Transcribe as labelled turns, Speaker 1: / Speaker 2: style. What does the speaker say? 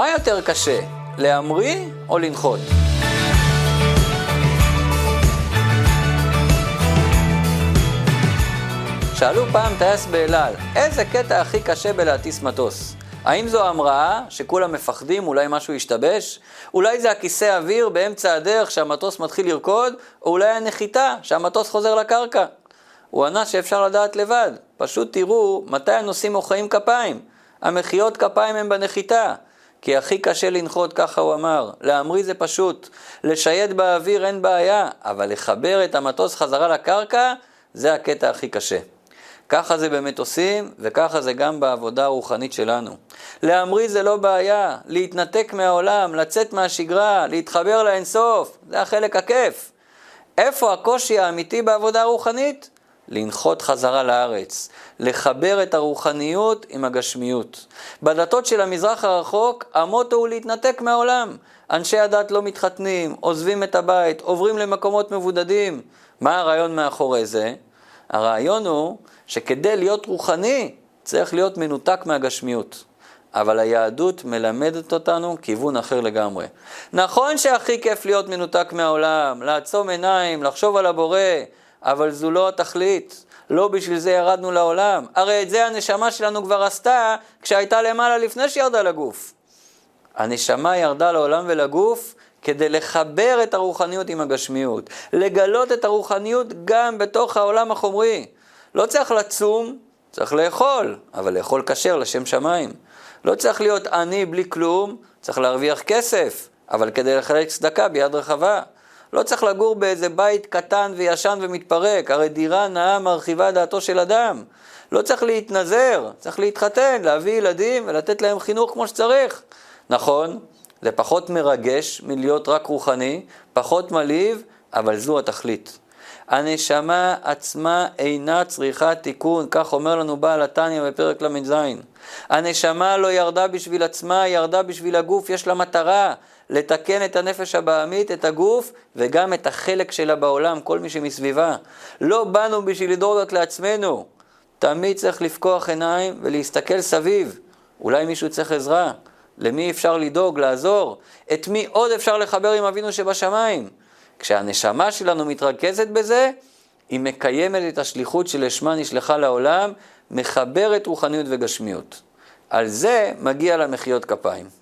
Speaker 1: מה יותר קשה, להמריא או לנחות? שאלו פעם טייס באל על, איזה קטע הכי קשה בלהטיס מטוס? האם זו המראה, שכולם מפחדים, אולי משהו ישתבש? אולי זה הכיסא אוויר באמצע הדרך שהמטוס מתחיל לרקוד? או אולי הנחיתה, שהמטוס חוזר לקרקע? הוא ענה שאפשר לדעת לבד, פשוט תראו מתי הנוסעים מוחאים כפיים. המחיאות כפיים הם בנחיתה. כי הכי קשה לנחות, ככה הוא אמר. להמריא זה פשוט. לשייט באוויר אין בעיה, אבל לחבר את המטוס חזרה לקרקע, זה הקטע הכי קשה. ככה זה במטוסים, וככה זה גם בעבודה הרוחנית שלנו. להמריא זה לא בעיה, להתנתק מהעולם, לצאת מהשגרה, להתחבר לאינסוף, זה החלק הכיף. איפה הקושי האמיתי בעבודה הרוחנית? לנחות חזרה לארץ, לחבר את הרוחניות עם הגשמיות. בדתות של המזרח הרחוק, המוטו הוא להתנתק מהעולם. אנשי הדת לא מתחתנים, עוזבים את הבית, עוברים למקומות מבודדים. מה הרעיון מאחורי זה? הרעיון הוא שכדי להיות רוחני צריך להיות מנותק מהגשמיות. אבל היהדות מלמדת אותנו כיוון אחר לגמרי. נכון שהכי כיף להיות מנותק מהעולם, לעצום עיניים, לחשוב על הבורא, אבל זו לא התכלית. לא בשביל זה ירדנו לעולם. הרי את זה הנשמה שלנו כבר עשתה כשהייתה למעלה לפני שירדה לגוף. הנשמה ירדה לעולם ולגוף כדי לחבר את הרוחניות עם הגשמיות, לגלות את הרוחניות גם בתוך העולם החומרי. לא צריך לצום, צריך לאכול, אבל לאכול כשר לשם שמיים. לא צריך להיות עני בלי כלום, צריך להרוויח כסף, אבל כדי לחלק צדקה ביד רחבה. לא צריך לגור באיזה בית קטן וישן ומתפרק, הרי דירה נאה מרחיבה דעתו של אדם. לא צריך להתנזר, צריך להתחתן, להביא ילדים ולתת להם חינוך כמו שצריך. נכון, זה פחות מרגש מלהיות רק רוחני, פחות מלהיב, אבל זו התכלית. הנשמה עצמה אינה צריכה תיקון, כך אומר לנו בעל התניא בפרק ל"ז. הנשמה לא ירדה בשביל עצמה, היא ירדה בשביל הגוף, יש לה מטרה, לתקן את הנפש הבעמית, את הגוף, וגם את החלק שלה בעולם, כל מי שמסביבה. לא באנו בשביל לדאוג רק לעצמנו. תמיד צריך לפקוח עיניים ולהסתכל סביב. אולי מישהו צריך עזרה. למי אפשר לדאוג, לעזור? את מי עוד אפשר לחבר עם אבינו שבשמיים? כשהנשמה שלנו מתרכזת בזה, היא מקיימת את השליחות שלשמה נשלחה לעולם, מחברת רוחניות וגשמיות. על זה מגיע לה מחיאות כפיים.